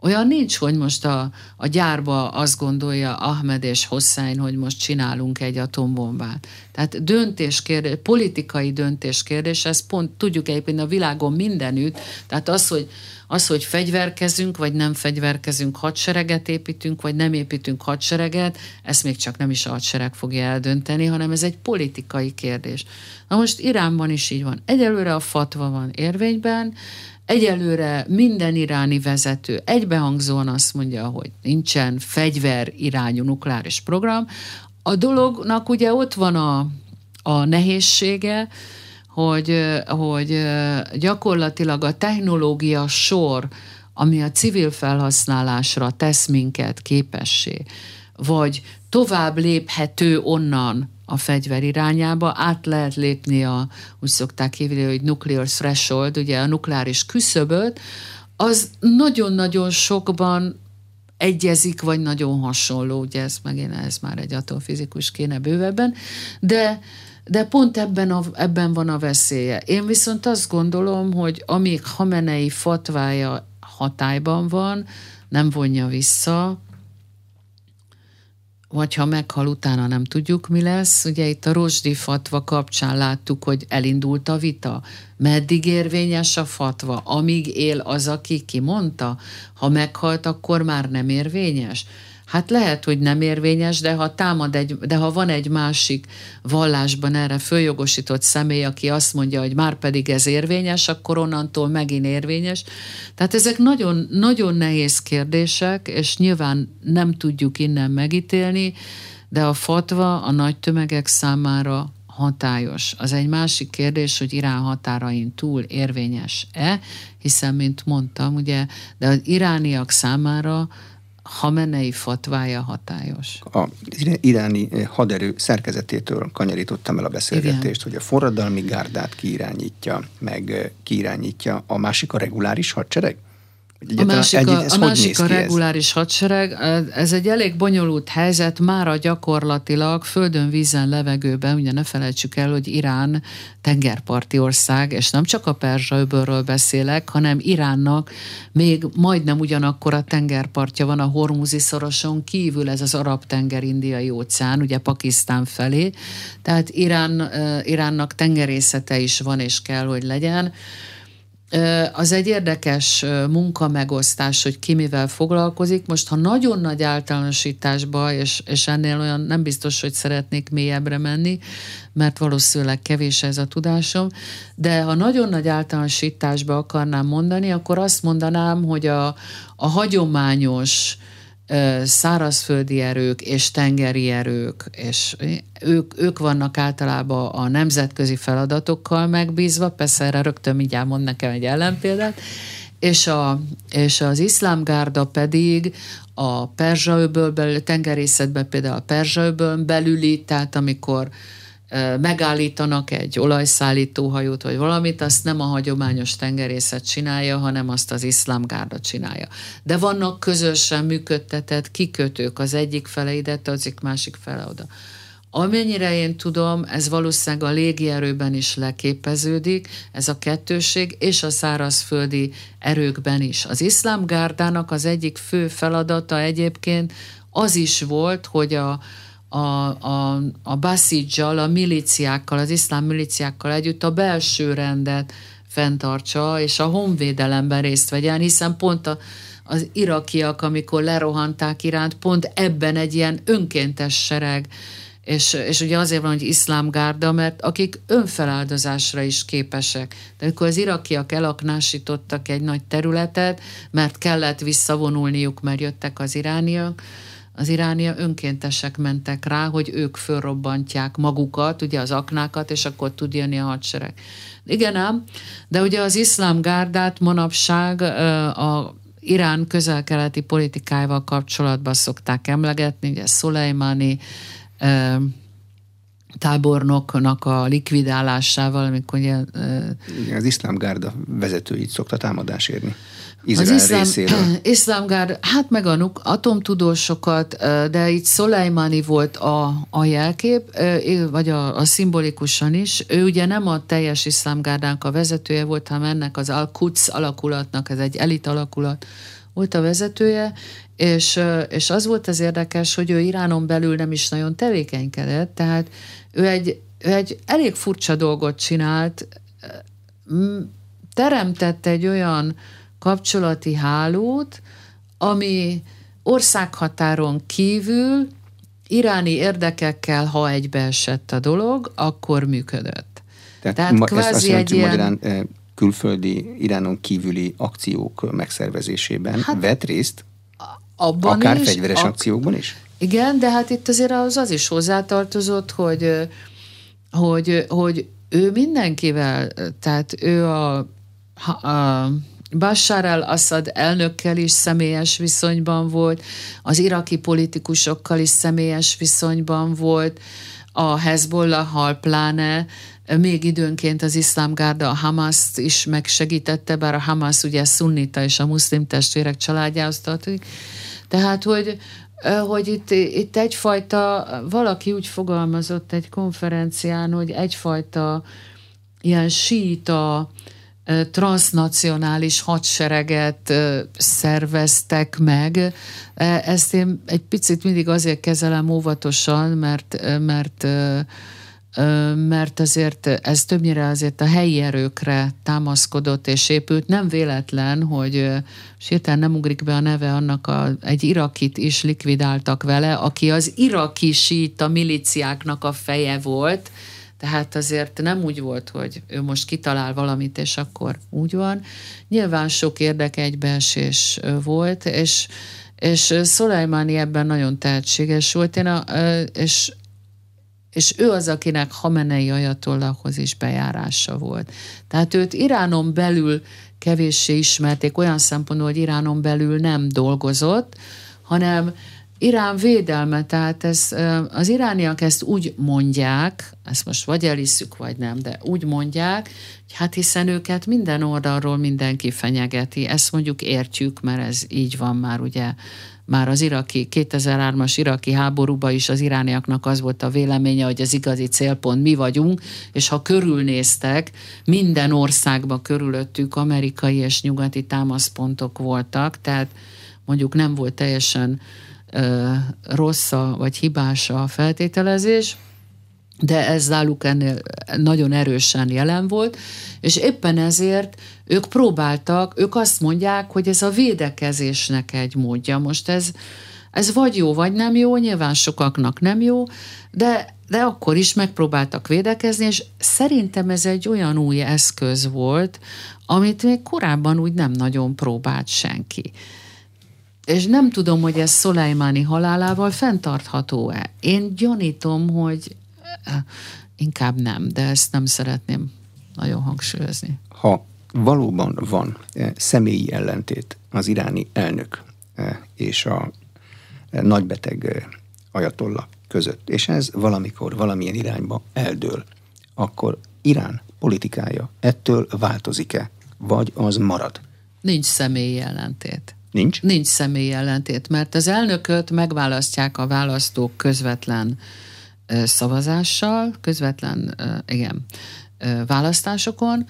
olyan nincs, hogy most a, a gyárba azt gondolja Ahmed és Hossein, hogy most csinálunk egy atombombát. Tehát döntéskérdés, politikai döntéskérdés, ez pont tudjuk egyébként a világon mindenütt, tehát az, hogy, az, hogy fegyverkezünk, vagy nem fegyverkezünk, hadsereget építünk, vagy nem építünk hadsereget, ezt még csak nem is a hadsereg fogja eldönteni, hanem ez egy politikai kérdés. Na most Iránban is így van. Egyelőre a fatva van érvényben, Egyelőre minden iráni vezető egybehangzóan azt mondja, hogy nincsen fegyver irányú nukleáris program. A dolognak ugye ott van a, a nehézsége, hogy, hogy gyakorlatilag a technológia sor, ami a civil felhasználásra tesz minket képessé, vagy tovább léphető onnan a fegyver irányába, át lehet lépni a, úgy szokták hívni, hogy nuclear threshold, ugye a nukleáris küszöböt, az nagyon-nagyon sokban egyezik, vagy nagyon hasonló, ugye ez megint ez már egy atomfizikus kéne bővebben, de, de pont ebben, a, ebben van a veszélye. Én viszont azt gondolom, hogy amíg Hamenei fatvája hatályban van, nem vonja vissza, vagy ha meghal, utána nem tudjuk, mi lesz. Ugye itt a Rosdi fatva kapcsán láttuk, hogy elindult a vita. Meddig érvényes a fatva? Amíg él az, aki kimondta? Ha meghalt, akkor már nem érvényes? Hát lehet, hogy nem érvényes, de ha támad egy, de ha van egy másik vallásban erre följogosított személy, aki azt mondja, hogy már pedig ez érvényes, akkor onnantól megint érvényes. Tehát ezek nagyon, nagyon nehéz kérdések, és nyilván nem tudjuk innen megítélni, de a fatva a nagy tömegek számára hatályos. Az egy másik kérdés, hogy Irán határain túl érvényes-e, hiszen, mint mondtam, ugye, de az irániak számára Hamenei fatvája hatályos. A iráni haderő szerkezetétől kanyarítottam el a beszélgetést, Igen. hogy a forradalmi gárdát kiirányítja, meg kiirányítja. A másik a reguláris hadsereg? A másik, a, a, másik a reguláris ez? hadsereg, ez egy elég bonyolult helyzet, már a gyakorlatilag földön, vízen, levegőben, ugye ne felejtsük el, hogy Irán tengerparti ország, és nem csak a Perzsa-öbölről beszélek, hanem Iránnak még majdnem ugyanakkor a tengerpartja van a Hormuzi szoroson kívül, ez az Arab-tenger-Indiai óceán, ugye Pakisztán felé, tehát Irán, Iránnak tengerészete is van és kell, hogy legyen. Az egy érdekes munkamegosztás, hogy ki mivel foglalkozik. Most, ha nagyon nagy általánosításba, és, és ennél olyan nem biztos, hogy szeretnék mélyebbre menni, mert valószínűleg kevés ez a tudásom, de ha nagyon nagy általánosításba akarnám mondani, akkor azt mondanám, hogy a, a hagyományos szárazföldi erők és tengeri erők, és ők, ők vannak általában a nemzetközi feladatokkal megbízva, persze erre rögtön mindjárt mond nekem egy ellenpéldát, és, a, és az iszlámgárda pedig a Perzsa-öbölben, tengerészetben például a Perzsa-öbölön belüli, tehát amikor megállítanak egy olajszállító hajót vagy valamit, azt nem a hagyományos tengerészet csinálja, hanem azt az iszlámgárda csinálja. De vannak közösen működtetett kikötők, az egyik fele ide tartozik, másik fele oda. Amennyire én tudom, ez valószínűleg a légierőben is leképeződik, ez a kettőség, és a szárazföldi erőkben is. Az iszlámgárdának az egyik fő feladata egyébként az is volt, hogy a, a, a, a Basidzsal, a miliciákkal, az iszlám miliciákkal együtt a belső rendet fenntartsa, és a honvédelemben részt vegyen, hiszen pont a, az irakiak, amikor lerohanták iránt, pont ebben egy ilyen önkéntes sereg, és, és ugye azért van, hogy iszlámgárda, mert akik önfeláldozásra is képesek. De amikor az irakiak elaknásítottak egy nagy területet, mert kellett visszavonulniuk, mert jöttek az irániak, az iránia önkéntesek mentek rá, hogy ők fölrobbantják magukat, ugye az aknákat, és akkor tud jönni a hadsereg. Igen ám, de ugye az iszlám gárdát manapság a Irán közel-keleti politikájával kapcsolatban szokták emlegetni, ugye Szulejmani tábornoknak a likvidálásával, amikor ugye... Az iszlám gárda vezetőit szokta támadás érni. Izrael az iszlám, részéről. iszlámgár, hát meg a atomtudósokat, de itt Szolejmani volt a, a jelkép, vagy a, a szimbolikusan is. Ő ugye nem a teljes iszlámgárdánk a vezetője volt, hanem ennek az Al-Quds alakulatnak, ez egy elit alakulat volt a vezetője, és, és az volt az érdekes, hogy ő Iránon belül nem is nagyon tevékenykedett, tehát ő egy, ő egy elég furcsa dolgot csinált, teremtett egy olyan kapcsolati hálót, ami országhatáron kívül iráni érdekekkel, ha egybeesett a dolog, akkor működött. Tehát, Tehát ma, kvázi azt jelenti, egy ilyen... Magyarán, külföldi, Iránon kívüli akciók megszervezésében hát, vett részt? Abban Akár is, fegyveres ak- akciókban is? Igen, de hát itt azért az, az is hozzátartozott, hogy, hogy, hogy ő mindenkivel, tehát ő a, a Bashar al-Assad elnökkel is személyes viszonyban volt, az iraki politikusokkal is személyes viszonyban volt, a Hezbollah-hal pláne, még időnként az iszlámgárda a Hamaszt is megsegítette, bár a Hamas ugye szunnita és a muszlim testvérek családjához tartozik. Tehát, hogy, hogy itt, itt egyfajta, valaki úgy fogalmazott egy konferencián, hogy egyfajta ilyen síta, transnacionális hadsereget szerveztek meg. Ezt én egy picit mindig azért kezelem óvatosan, mert, mert mert azért ez többnyire azért a helyi erőkre támaszkodott és épült. Nem véletlen, hogy sírtán nem ugrik be a neve annak a, egy irakit is likvidáltak vele, aki az iraki a miliciáknak a feje volt, tehát azért nem úgy volt, hogy ő most kitalál valamit, és akkor úgy van. Nyilván sok érdek egybeesés volt, és, és Szolajmáni ebben nagyon tehetséges volt, én a, és, és ő az, akinek Hamenei ajatollahhoz is bejárása volt. Tehát őt Iránon belül kevéssé ismerték, olyan szempontból, hogy Iránon belül nem dolgozott, hanem Irán védelme, tehát ez, az irániak ezt úgy mondják, ezt most vagy elisszük, vagy nem, de úgy mondják, hogy hát hiszen őket minden oldalról mindenki fenyegeti. Ezt mondjuk értjük, mert ez így van már ugye már az iraki, 2003-as iraki háborúban is az irániaknak az volt a véleménye, hogy az igazi célpont mi vagyunk, és ha körülnéztek, minden országban körülöttük amerikai és nyugati támaszpontok voltak, tehát mondjuk nem volt teljesen ö, rossz a, vagy hibás a feltételezés, de ez náluk ennél nagyon erősen jelen volt, és éppen ezért ők próbáltak, ők azt mondják, hogy ez a védekezésnek egy módja. Most ez, ez vagy jó, vagy nem jó, nyilván sokaknak nem jó, de, de akkor is megpróbáltak védekezni, és szerintem ez egy olyan új eszköz volt, amit még korábban úgy nem nagyon próbált senki. És nem tudom, hogy ez Szolejmáni halálával fenntartható-e. Én gyanítom, hogy inkább nem, de ezt nem szeretném nagyon hangsúlyozni. Ha valóban van eh, személyi ellentét az iráni elnök eh, és a eh, nagybeteg ajatolla között, és ez valamikor valamilyen irányba eldől, akkor Irán politikája ettől változik-e, vagy az marad? Nincs személyi ellentét. Nincs? Nincs személyi ellentét, mert az elnököt megválasztják a választók közvetlen szavazással, közvetlen, igen, választásokon.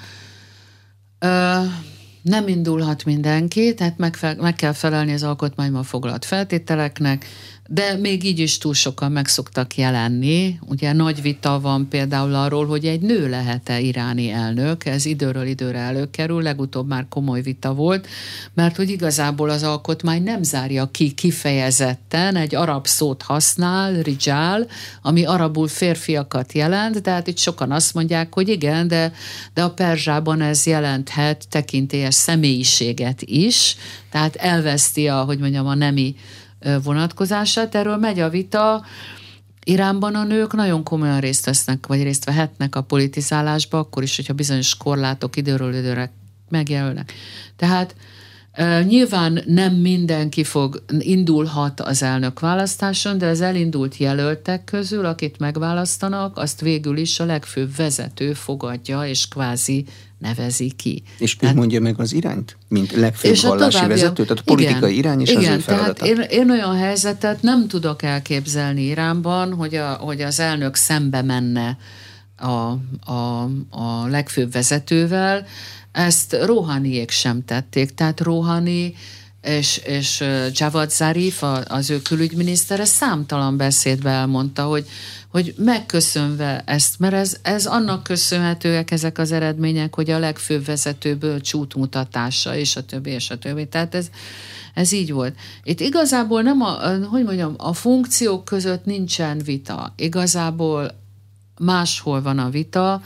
Nem indulhat mindenki, tehát meg, meg kell felelni az alkotmányban foglalt feltételeknek, de még így is túl sokan meg szoktak jelenni. Ugye nagy vita van például arról, hogy egy nő lehet-e iráni elnök, ez időről időre előkerül, legutóbb már komoly vita volt, mert hogy igazából az alkotmány nem zárja ki kifejezetten, egy arab szót használ, rijal, ami arabul férfiakat jelent, de hát itt sokan azt mondják, hogy igen, de, de a perzsában ez jelenthet tekintélyes személyiséget is, tehát elveszti a, hogy mondjam, a nemi vonatkozását. Erről megy a vita. Iránban a nők nagyon komolyan részt vesznek, vagy részt vehetnek a politizálásba, akkor is, hogyha bizonyos korlátok időről időre megjelölnek. Tehát Nyilván nem mindenki fog, indulhat az elnök választáson, de az elindult jelöltek közül, akit megválasztanak, azt végül is a legfőbb vezető fogadja, és kvázi nevezi ki. És ő hát, mondja meg az irányt, mint legfőbb és vallási további, vezető, tehát a politikai igen, irány és igen, az ő feladata. Tehát én, én olyan helyzetet nem tudok elképzelni Iránban, hogy, a, hogy az elnök szembe menne a, a, a legfőbb vezetővel, ezt Rohaniék sem tették, tehát Rohani és, és Javad Zarif, az ő külügyminisztere számtalan beszédbe elmondta, hogy, hogy megköszönve ezt, mert ez, ez annak köszönhetőek ezek az eredmények, hogy a legfőbb vezetőből csútmutatása, és a többi, és a többi. Tehát ez, ez így volt. Itt igazából nem a, hogy mondjam, a funkciók között nincsen vita. Igazából máshol van a vita,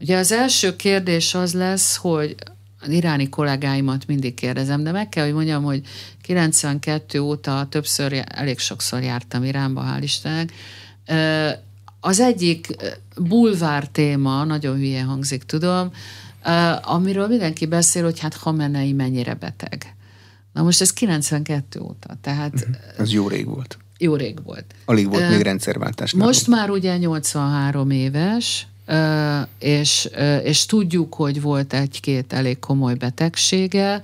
Ugye az első kérdés az lesz, hogy az iráni kollégáimat mindig kérdezem, de meg kell, hogy mondjam, hogy 92 óta többször, elég sokszor jártam Iránba, hál' Istennek. Az egyik bulvár téma, nagyon hülye hangzik, tudom, amiről mindenki beszél, hogy hát Hamenei mennyire beteg. Na most ez 92 óta, tehát... Mhm. Ez jó rég volt. Jó rég volt. Alig volt uh, még rendszerváltás. Most már ugye 83 éves, és, és tudjuk, hogy volt egy-két elég komoly betegsége.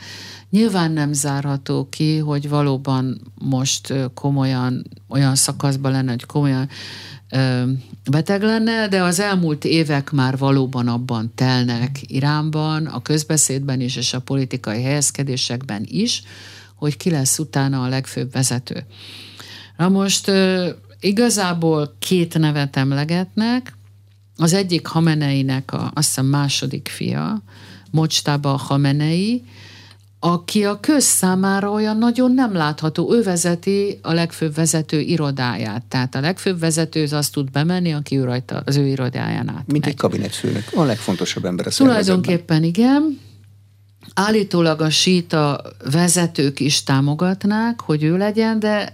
Nyilván nem zárható ki, hogy valóban most komolyan, olyan szakaszban lenne, hogy komolyan beteg lenne, de az elmúlt évek már valóban abban telnek Iránban, a közbeszédben is, és a politikai helyezkedésekben is, hogy ki lesz utána a legfőbb vezető. Na most igazából két nevet emlegetnek, az egyik Hameneinek a, azt hiszem második fia, Mocstaba Hamenei, aki a köz számára olyan nagyon nem látható. Ő vezeti a legfőbb vezető irodáját. Tehát a legfőbb vezető az azt tud bemenni, aki ő rajta az ő irodáján át. Mint egy kabinetfőnök. A legfontosabb ember a Tulajdonképpen igen. Állítólag a síta vezetők is támogatnák, hogy ő legyen, de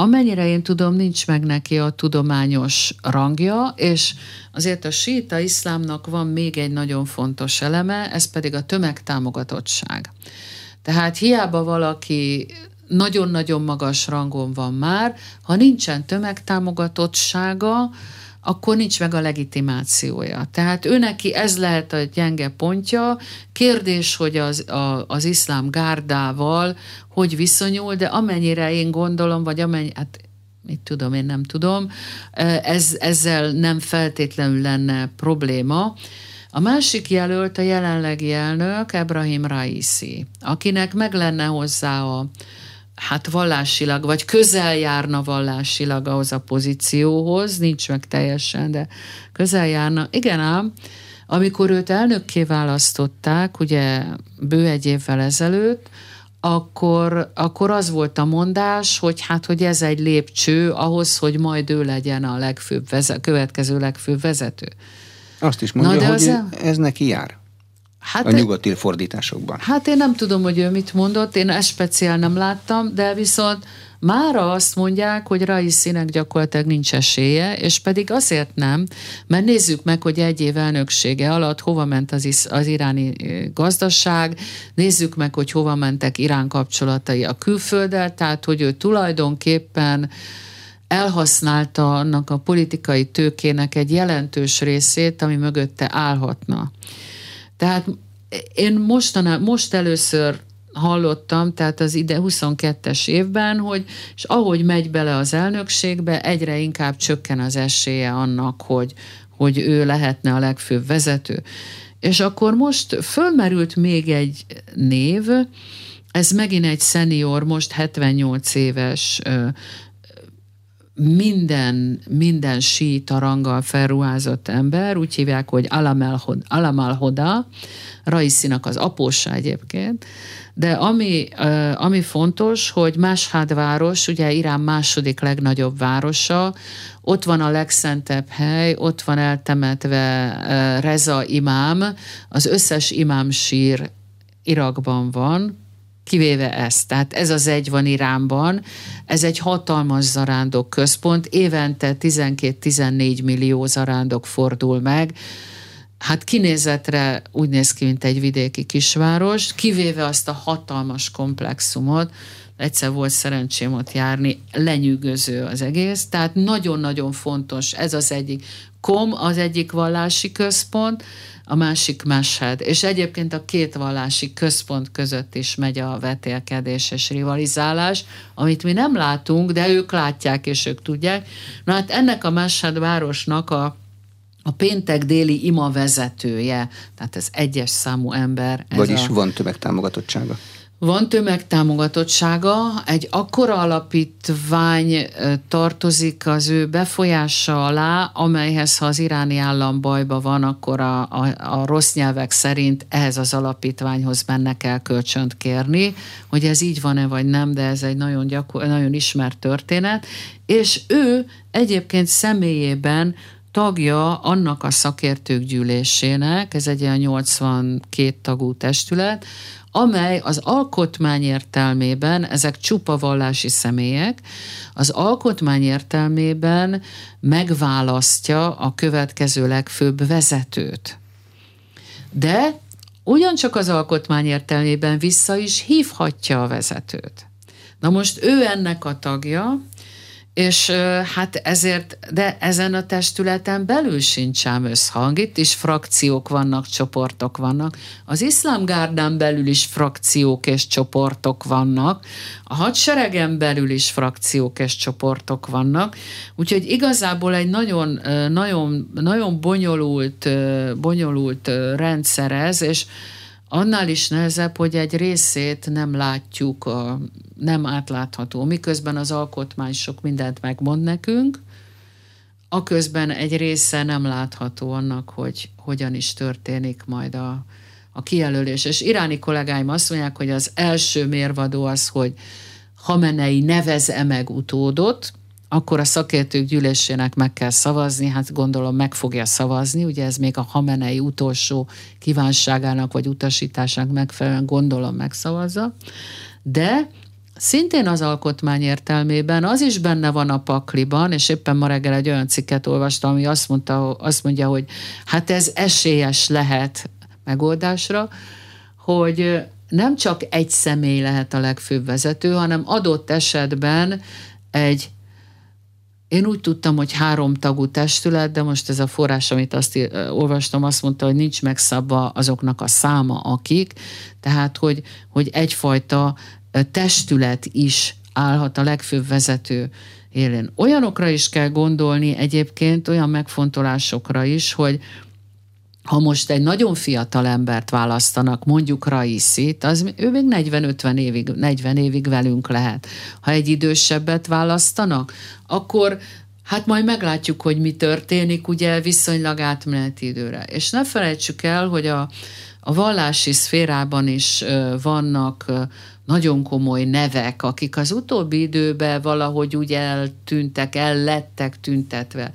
Amennyire én tudom, nincs meg neki a tudományos rangja, és azért a síta iszlámnak van még egy nagyon fontos eleme, ez pedig a tömegtámogatottság. Tehát hiába valaki nagyon-nagyon magas rangon van már, ha nincsen tömegtámogatottsága, akkor nincs meg a legitimációja. Tehát ő neki ez lehet a gyenge pontja. Kérdés, hogy az, a, az iszlám gárdával hogy viszonyul, de amennyire én gondolom, vagy amennyi, hát mit tudom, én nem tudom, ez, ezzel nem feltétlenül lenne probléma. A másik jelölt a jelenlegi elnök, Ebrahim Raisi, akinek meg lenne hozzá a, hát vallásilag, vagy közel járna vallásilag ahhoz a pozícióhoz, nincs meg teljesen, de közel járna. Igen ám, amikor őt elnökké választották, ugye bő egy évvel ezelőtt, akkor, akkor az volt a mondás, hogy hát, hogy ez egy lépcső ahhoz, hogy majd ő legyen a legfőbb vezet, következő legfőbb vezető. Azt is mondja, Na, de hogy az ez neki jár. Hát a nyugati fordításokban. Hát én nem tudom, hogy ő mit mondott, én ezt speciál nem láttam, de viszont Mára azt mondják, hogy Raisinek gyakorlatilag nincs esélye, és pedig azért nem, mert nézzük meg, hogy egy év elnöksége alatt hova ment az, is, az iráni gazdaság, nézzük meg, hogy hova mentek Irán kapcsolatai a külfölddel, tehát hogy ő tulajdonképpen elhasználta annak a politikai tőkének egy jelentős részét, ami mögötte állhatna. Tehát én mostaná, most először hallottam, tehát az ide 22-es évben, hogy és ahogy megy bele az elnökségbe, egyre inkább csökken az esélye annak, hogy, hogy ő lehetne a legfőbb vezető. És akkor most fölmerült még egy név, ez megint egy szenior, most 78 éves minden, minden síta ranggal felruházott ember, úgy hívják, hogy Alam al-Hoda, Raisinak az apósa egyébként, de ami, ami fontos, hogy Máshad város, ugye Irán második legnagyobb városa, ott van a legszentebb hely, ott van eltemetve Reza imám, az összes imám sír Irakban van, kivéve ezt. Tehát ez az egy van Iránban, ez egy hatalmas zarándok központ, évente 12-14 millió zarándok fordul meg, hát kinézetre úgy néz ki, mint egy vidéki kisváros, kivéve azt a hatalmas komplexumot, egyszer volt szerencsém ott járni, lenyűgöző az egész, tehát nagyon-nagyon fontos, ez az egyik. Kom az egyik vallási központ, a másik Meshed. És egyébként a két vallási központ között is megy a vetélkedés és rivalizálás, amit mi nem látunk, de ők látják és ők tudják. Na hát ennek a Meshed városnak a a péntek déli ima vezetője, tehát ez egyes számú ember. Ez Vagyis a... van tömegtámogatottsága. Van tömegtámogatottsága, egy akkora alapítvány tartozik az ő befolyása alá, amelyhez, ha az iráni állam bajba van, akkor a, a, a rossz nyelvek szerint ehhez az alapítványhoz mennek el kölcsönt kérni, hogy ez így van-e vagy nem, de ez egy nagyon, gyakor, nagyon ismert történet, és ő egyébként személyében tagja annak a szakértők gyűlésének, ez egy ilyen 82 tagú testület, amely az alkotmány értelmében, ezek csupa vallási személyek, az alkotmány értelmében megválasztja a következő legfőbb vezetőt. De ugyancsak az alkotmány értelmében vissza is hívhatja a vezetőt. Na most ő ennek a tagja, és hát ezért, de ezen a testületen belül sincs ám összhang. Itt is frakciók vannak, csoportok vannak. Az iszlámgárdán belül is frakciók és csoportok vannak. A hadseregen belül is frakciók és csoportok vannak. Úgyhogy igazából egy nagyon, nagyon, nagyon bonyolult, bonyolult rendszer ez, és annál is nehezebb, hogy egy részét nem látjuk, nem átlátható, miközben az alkotmány sok mindent megmond nekünk, a közben egy része nem látható annak, hogy hogyan is történik majd a, a kijelölés. És iráni kollégáim azt mondják, hogy az első mérvadó az, hogy Hamenei nevez-e meg utódot, akkor a szakértők gyűlésének meg kell szavazni, hát gondolom meg fogja szavazni, ugye ez még a Hamenei utolsó kívánságának vagy utasításának megfelelően gondolom megszavazza, de Szintén az alkotmány értelmében az is benne van a pakliban, és éppen ma reggel egy olyan cikket olvastam, ami azt, mondta, azt mondja, hogy hát ez esélyes lehet megoldásra, hogy nem csak egy személy lehet a legfőbb vezető, hanem adott esetben egy én úgy tudtam, hogy három tagú testület, de most ez a forrás, amit azt olvastam, azt mondta, hogy nincs megszabva azoknak a száma, akik, tehát hogy, hogy egyfajta testület is állhat a legfőbb vezető élén. Olyanokra is kell gondolni egyébként, olyan megfontolásokra is, hogy ha most egy nagyon fiatal embert választanak, mondjuk Raiszit, az ő még 40-50 évig, 40 évig velünk lehet. Ha egy idősebbet választanak, akkor hát majd meglátjuk, hogy mi történik, ugye viszonylag átmeneti időre. És ne felejtsük el, hogy a, a vallási szférában is vannak nagyon komoly nevek, akik az utóbbi időben valahogy úgy eltűntek, el lettek tüntetve.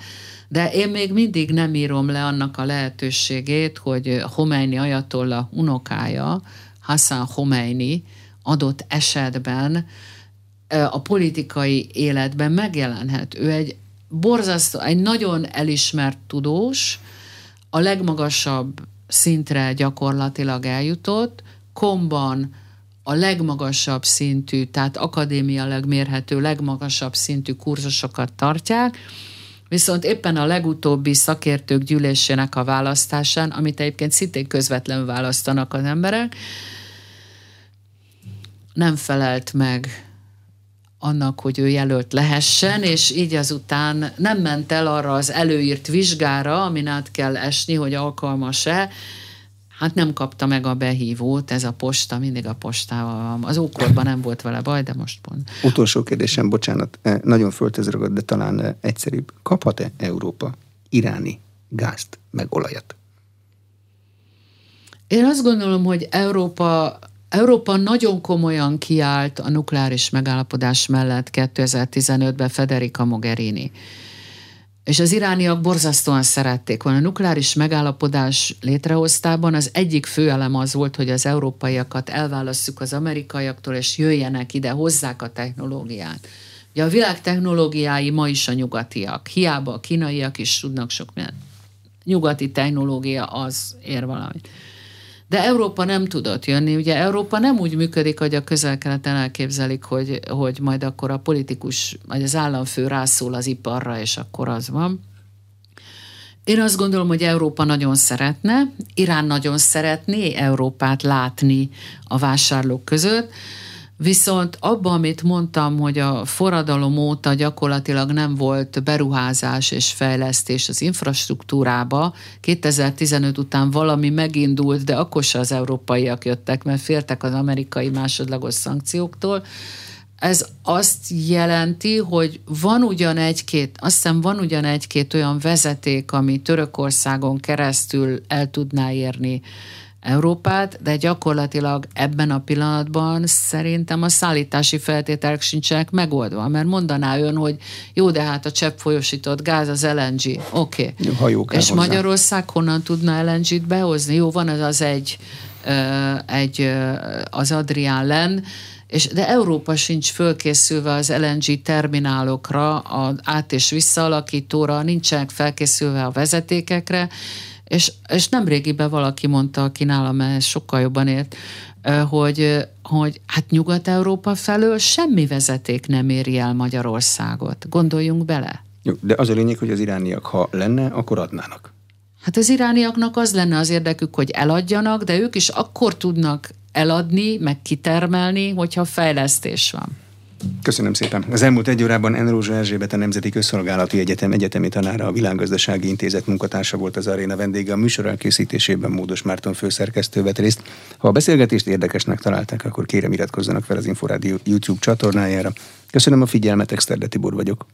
De én még mindig nem írom le annak a lehetőségét, hogy Homeini ajatolla unokája, Hassan Homeini adott esetben a politikai életben megjelenhet. Ő egy borzasztó, egy nagyon elismert tudós, a legmagasabb szintre gyakorlatilag eljutott, komban a legmagasabb szintű, tehát akadémiailag mérhető legmagasabb szintű kurzusokat tartják, Viszont éppen a legutóbbi szakértők gyűlésének a választásán, amit egyébként szintén közvetlenül választanak az emberek, nem felelt meg annak, hogy ő jelölt lehessen, és így azután nem ment el arra az előírt vizsgára, amin át kell esni, hogy alkalmas-e, Hát nem kapta meg a behívót, ez a posta, mindig a postával van. Az ókorban nem volt vele baj, de most pont. Utolsó kérdésem, bocsánat, eh, nagyon föltez de talán eh, egyszerűbb. Kaphat-e Európa iráni gázt, meg olajat? Én azt gondolom, hogy Európa Európa nagyon komolyan kiállt a nukleáris megállapodás mellett 2015-ben Federica Mogherini. És az irániak borzasztóan szerették volna. A nukleáris megállapodás létrehoztában az egyik fő elem az volt, hogy az európaiakat elválasszuk az amerikaiaktól, és jöjjenek ide, hozzák a technológiát. Ugye a világ technológiái ma is a nyugatiak. Hiába a kínaiak is tudnak sok minden. Nyugati technológia az ér valamit. De Európa nem tudott jönni. Ugye Európa nem úgy működik, hogy a közel-keleten elképzelik, hogy, hogy majd akkor a politikus, vagy az államfő rászól az iparra, és akkor az van. Én azt gondolom, hogy Európa nagyon szeretne, Irán nagyon szeretné Európát látni a vásárlók között, Viszont abban, amit mondtam, hogy a forradalom óta gyakorlatilag nem volt beruházás és fejlesztés az infrastruktúrába, 2015 után valami megindult, de akkor se az európaiak jöttek, mert féltek az amerikai másodlagos szankcióktól, ez azt jelenti, hogy van ugyan egy-két, azt hiszem van ugyan egy-két olyan vezeték, ami Törökországon keresztül el tudná érni Európát, de gyakorlatilag ebben a pillanatban szerintem a szállítási feltételek sincsenek megoldva, mert mondaná ön, hogy jó, de hát a csepp folyosított gáz az LNG, oké. Okay. És hozzá. Magyarország honnan tudna LNG-t behozni? Jó, van az az egy, egy az Adrián len, és, de Európa sincs fölkészülve az LNG terminálokra, az át- és visszaalakítóra, nincsenek felkészülve a vezetékekre, és, és nem régiben valaki mondta, aki nálam ehhez sokkal jobban ért, hogy, hogy hát Nyugat-Európa felől semmi vezeték nem éri el Magyarországot. Gondoljunk bele. Jó, de az a lényeg, hogy az irániak, ha lenne, akkor adnának. Hát az irániaknak az lenne az érdekük, hogy eladjanak, de ők is akkor tudnak eladni, meg kitermelni, hogyha fejlesztés van. Köszönöm szépen. Az elmúlt egy órában Enrózsa Erzsébet a Nemzeti Közszolgálati Egyetem egyetemi tanára, a Világgazdasági Intézet munkatársa volt az aréna vendége. A műsor elkészítésében Módos Márton főszerkesztő vett részt. Ha a beszélgetést érdekesnek találták, akkor kérem iratkozzanak fel az Inforádió YouTube csatornájára. Köszönöm a figyelmet, Exterde Tibor vagyok.